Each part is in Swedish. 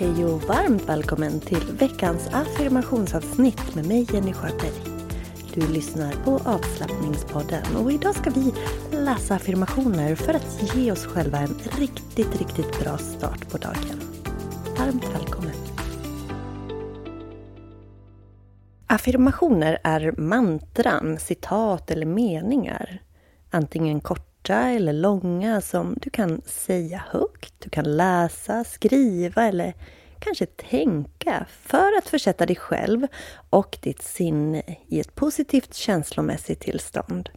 Hej och varmt välkommen till veckans affirmationsavsnitt med mig Jenny Sjöberg. Du lyssnar på avslappningspodden och idag ska vi läsa affirmationer för att ge oss själva en riktigt, riktigt bra start på dagen. Varmt välkommen! Affirmationer är mantran, citat eller meningar. Antingen korta eller långa som du kan säga högt, du kan läsa, skriva eller kanske tänka för att försätta dig själv och ditt sinne i ett positivt känslomässigt tillstånd.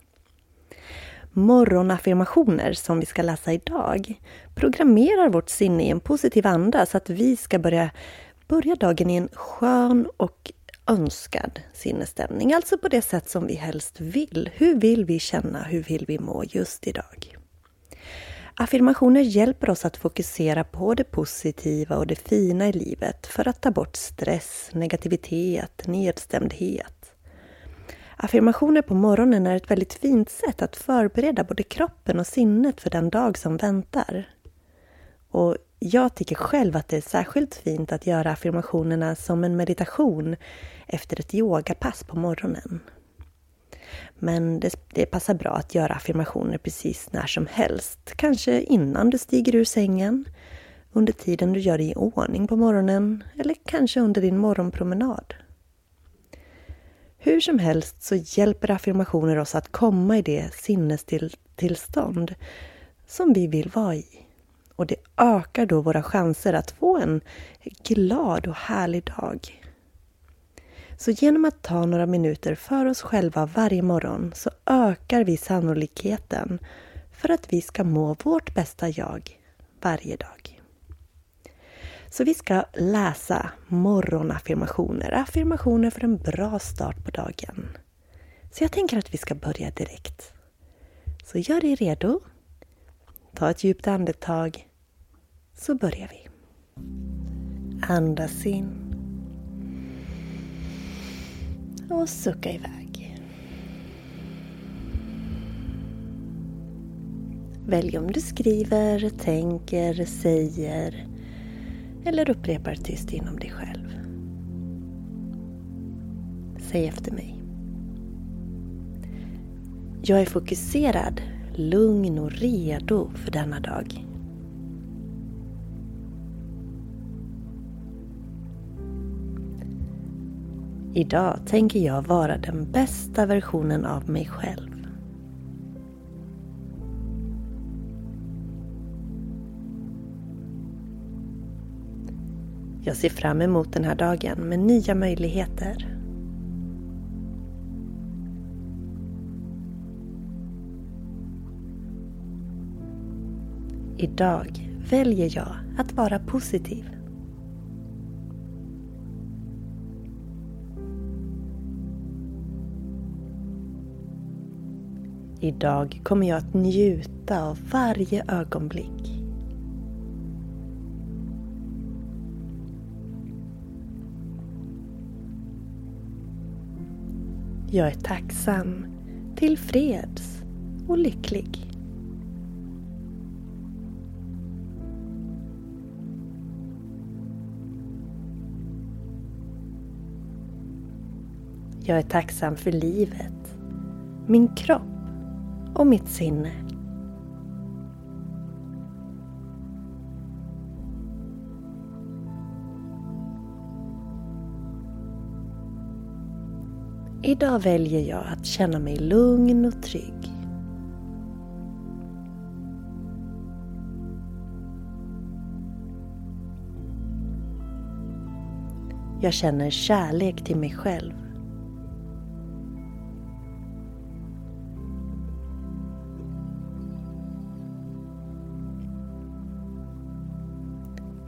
Morgonaffirmationer som vi ska läsa idag programmerar vårt sinne i en positiv anda så att vi ska börja, börja dagen i en skön och önskad sinnesstämning. Alltså på det sätt som vi helst vill. Hur vill vi känna? Hur vill vi må just idag? Affirmationer hjälper oss att fokusera på det positiva och det fina i livet för att ta bort stress, negativitet, nedstämdhet. Affirmationer på morgonen är ett väldigt fint sätt att förbereda både kroppen och sinnet för den dag som väntar. Och jag tycker själv att det är särskilt fint att göra affirmationerna som en meditation efter ett yogapass på morgonen. Men det, det, passar bra att göra affirmationer precis när som helst. Kanske innan du stiger ur sängen, under tiden du gör dig i ordning på morgonen eller kanske under din morgonpromenad. Hur som helst så hjälper affirmationer oss att komma i det sinnestillstånd som vi vill vara i. Och det ökar då våra chanser att få en glad och härlig dag. Så genom att ta några minuter för oss själva varje morgon så ökar vi sannolikheten för att vi ska må vårt bästa jag varje dag. Så vi ska läsa morgonaffirmationer, affirmationer för en bra start på dagen. Så jag tänker att vi ska börja direkt. Så gör dig redo. Ta ett djupt andetag. Så börjar vi. Andas in och sucka iväg. Välj om du skriver, tänker, säger eller upprepar tyst inom dig själv. Säg efter mig. Jag är fokuserad, lugn och redo för denna dag. Idag tänker jag vara den bästa versionen av mig själv. Jag ser fram emot den här dagen med nya möjligheter. Idag väljer jag att vara positiv. Idag kommer jag att njuta av varje ögonblick. Jag är tacksam, tillfreds och lycklig. Jag är tacksam för livet, min kropp och mitt sinne. Idag väljer jag att känna mig lugn och trygg. Jag känner kärlek till mig själv.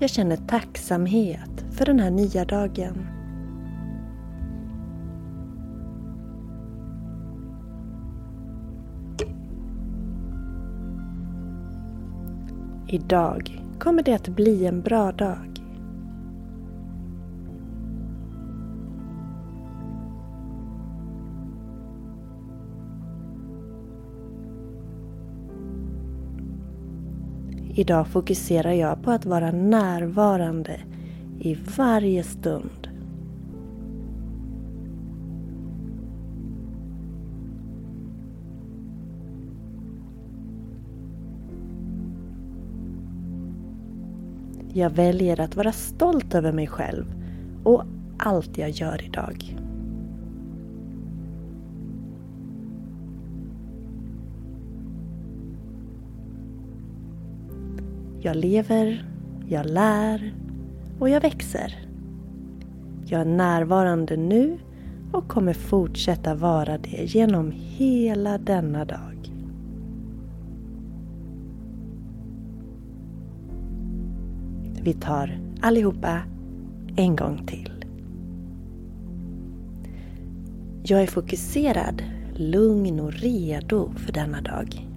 Jag känner tacksamhet för den här nya dagen. Idag kommer det att bli en bra dag. Idag fokuserar jag på att vara närvarande i varje stund. Jag väljer att vara stolt över mig själv och allt jag gör idag. Jag lever, jag lär och jag växer. Jag är närvarande nu och kommer fortsätta vara det genom hela denna dag. Vi tar allihopa en gång till. Jag är fokuserad, lugn och redo för denna dag.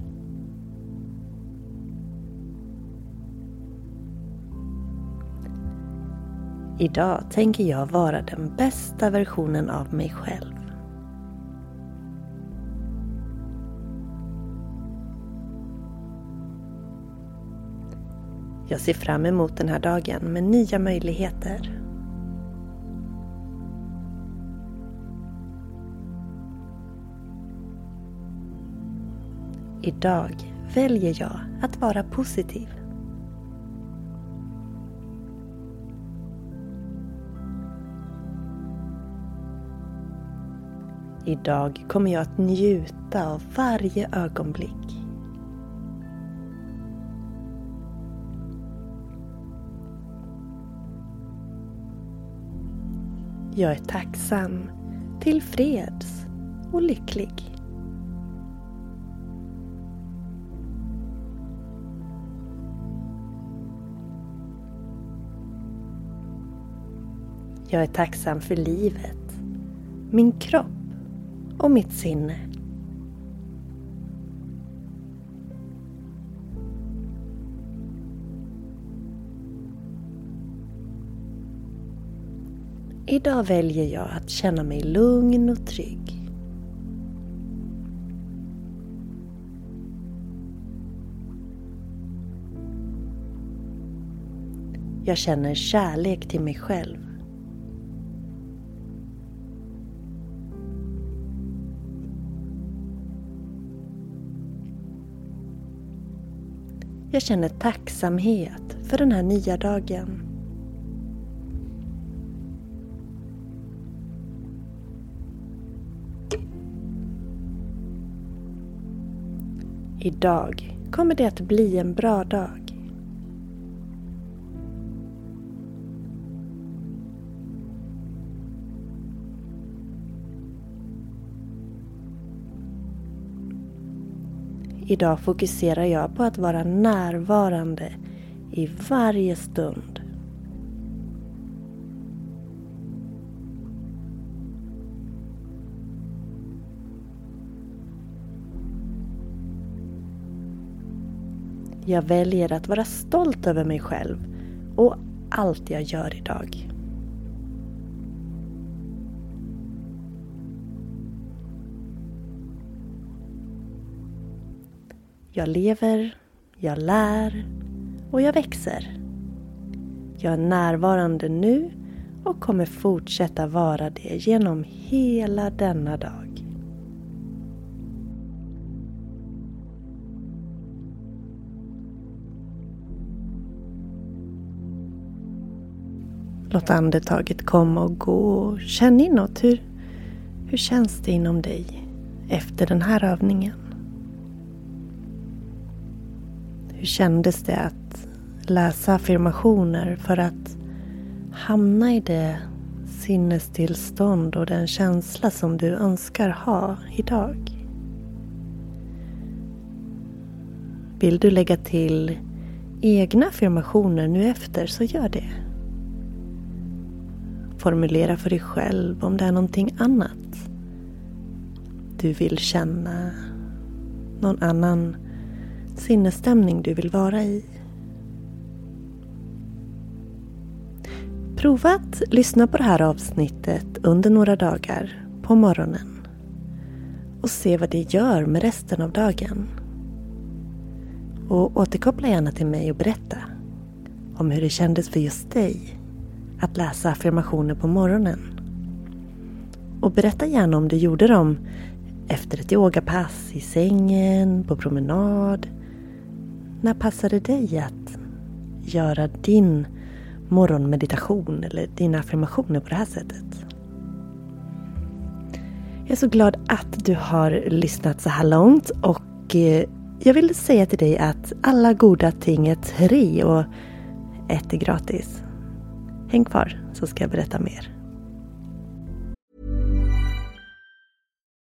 Idag tänker jag vara den bästa versionen av mig själv. Jag ser fram emot den här dagen med nya möjligheter. Idag väljer jag att vara positiv. Idag kommer jag att njuta av varje ögonblick. Jag är tacksam, tillfreds och lycklig. Jag är tacksam för livet, min kropp och mitt sinne. Idag väljer jag att känna mig lugn och trygg. Jag känner kärlek till mig själv. Jag känner tacksamhet för den här nya dagen. Idag kommer det att bli en bra dag. Idag fokuserar jag på att vara närvarande i varje stund. Jag väljer att vara stolt över mig själv och allt jag gör idag. Jag lever, jag lär och jag växer. Jag är närvarande nu och kommer fortsätta vara det genom hela denna dag. Låt andetaget komma och gå. och Känn inåt. Hur, hur känns det inom dig efter den här övningen? Hur kändes det att läsa affirmationer för att hamna i det sinnestillstånd och den känsla som du önskar ha idag? Vill du lägga till egna affirmationer nu efter så gör det. Formulera för dig själv om det är någonting annat du vill känna. Någon annan sinnesstämning du vill vara i. Prova att lyssna på det här avsnittet under några dagar på morgonen och se vad det gör med resten av dagen. Och återkoppla gärna till mig och berätta om hur det kändes för just dig att läsa affirmationer på morgonen. Och berätta gärna om du gjorde dem efter ett yogapass, i sängen, på promenad. När passar det dig att göra din morgonmeditation eller dina affirmationer på det här sättet? Jag är så glad att du har lyssnat så här långt och eh, jag vill säga till dig att alla goda ting är tre och ett är gratis. Häng kvar så ska jag berätta mer.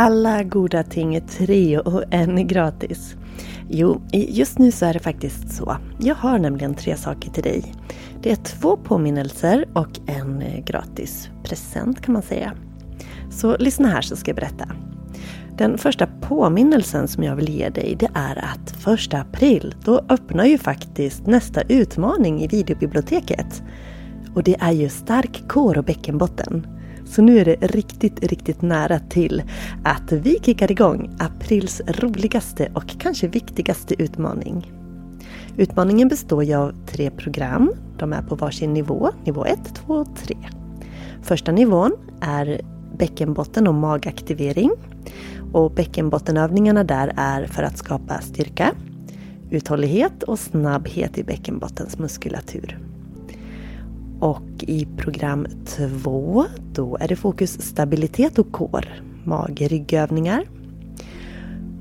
Alla goda ting är tre och en är gratis. Jo, just nu så är det faktiskt så. Jag har nämligen tre saker till dig. Det är två påminnelser och en eh, gratis present kan man säga. Så lyssna här så ska jag berätta. Den första påminnelsen som jag vill ge dig det är att första april, då öppnar ju faktiskt nästa utmaning i videobiblioteket. Och det är ju stark kår och bäckenbotten. Så nu är det riktigt, riktigt nära till att vi kickar igång aprils roligaste och kanske viktigaste utmaning. Utmaningen består ju av tre program. De är på varsin nivå, nivå 1, 2 och 3. Första nivån är bäckenbotten och magaktivering. Och bäckenbottenövningarna där är för att skapa styrka, uthållighet och snabbhet i bäckenbottens muskulatur. Och i program två då är det fokus stabilitet och kår, mage-ryggövningar.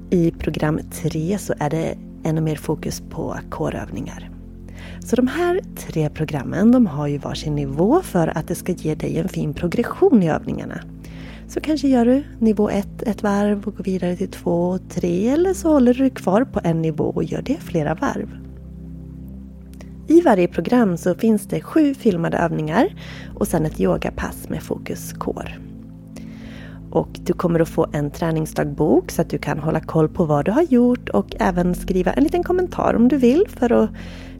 I program tre så är det ännu mer fokus på kårövningar. Så de här tre programmen de har ju varsin nivå för att det ska ge dig en fin progression i övningarna. Så kanske gör du nivå 1 ett, ett varv och går vidare till 2 och 3 eller så håller du kvar på en nivå och gör det flera varv. I varje program så finns det sju filmade övningar och sen ett yogapass med fokus core. Och du kommer att få en träningsdagbok så att du kan hålla koll på vad du har gjort och även skriva en liten kommentar om du vill för att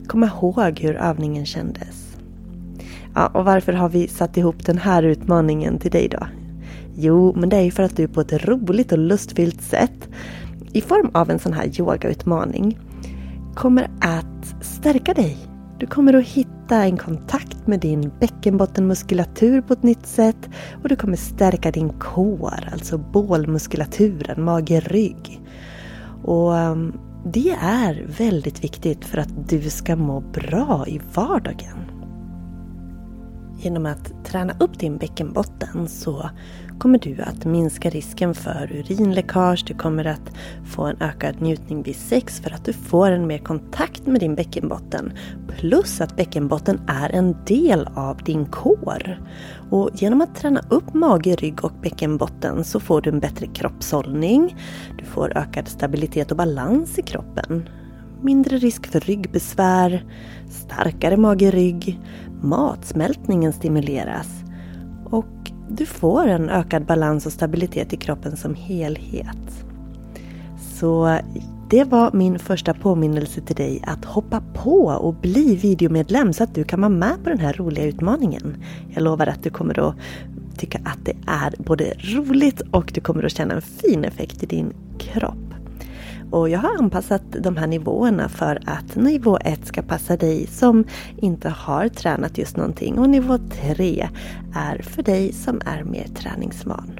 komma ihåg hur övningen kändes. Ja, och varför har vi satt ihop den här utmaningen till dig då? Jo, men det är för att du på ett roligt och lustfyllt sätt i form av en sån här yogautmaning kommer att stärka dig. Du kommer att hitta en kontakt med din bäckenbottenmuskulatur på ett nytt sätt och du kommer stärka din kår, alltså bålmuskulaturen, mage-rygg. Och ehm, det är väldigt viktigt för att du ska må bra i vardagen. Genom att träna upp din bäckenbotten så kommer du att minska risken för urinläckage, du kommer att få en ökad njutning vid sex för att du får en mer kontakt med din bäckenbotten. Plus att bäckenbotten är en del av din kår. Och genom att träna upp mage, rygg och bäckenbotten så får du en bättre kroppshållning, du får ökad stabilitet och balans i kroppen. Mindre risk för ryggbesvär, starkare mage-rygg, matsmältningen stimuleras och du får en ökad balans och stabilitet i kroppen som helhet. Så det var min första påminnelse till dig att hoppa på och bli videomedlem så att du kan vara med på den här roliga utmaningen. Jag lovar att du kommer att tycka att det är både roligt och du kommer att känna en fin effekt i din kropp. Och jag har anpassat de här nivåerna för att nivå 1 ska passa dig som inte har tränat just någonting och nivå 3 är för dig som är mer träningsvan.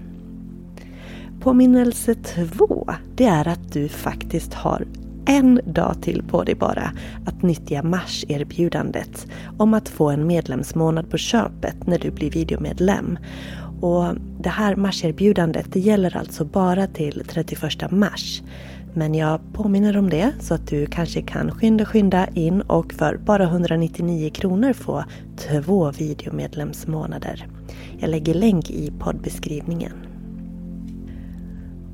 Påminnelse 2, det är att du faktiskt har en dag till på dig bara att nyttja Mars-erbjudandet om att få en medlemsmånad på köpet när du blir videomedlem. Och det här Mars-erbjudandet det gäller alltså bara till 31 mars. Men jag påminner om det så att du kanske kan skynda skynda in och för bara 199 kronor få två videomedlemsmånader. Jag lägger länk i poddbeskrivningen.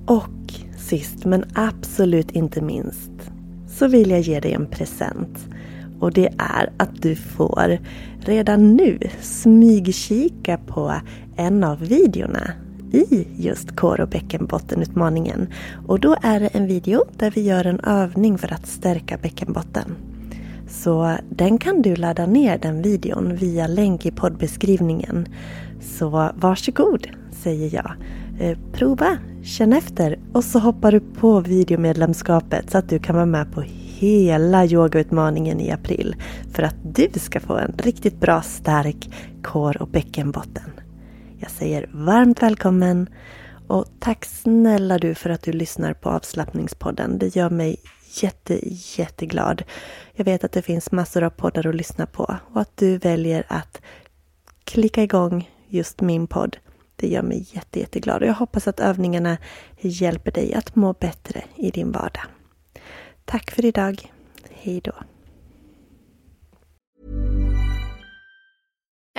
Och sist men absolut inte minst så vill jag ge dig en present. Och det är att du får redan nu smygkika på en av videorna i just kår och bäckenbottenutmaningen. Och då är det en video där vi gör en övning för att stärka bäckenbotten. Så den kan du ladda ner den videon via länk i poddbeskrivningen. Så varsågod, säger jag. Eh, prova, känn efter och så hoppar du på videomedlemskapet så att du kan vara med på hela yogautmaningen i april. För att du ska få en riktigt bra stark kår och bäckenbotten. Jag säger varmt välkommen och tack snälla du för att du lyssnar på avslappningspodden. Det gör mig jätte, jätteglad. Jag vet att det finns massor av poddar att lyssna på och att du väljer att klicka igång just min podd. Det gör mig jätte, jätteglad och jag hoppas att övningarna hjälper dig att må bättre i din vardag. Tack för idag. Hej då.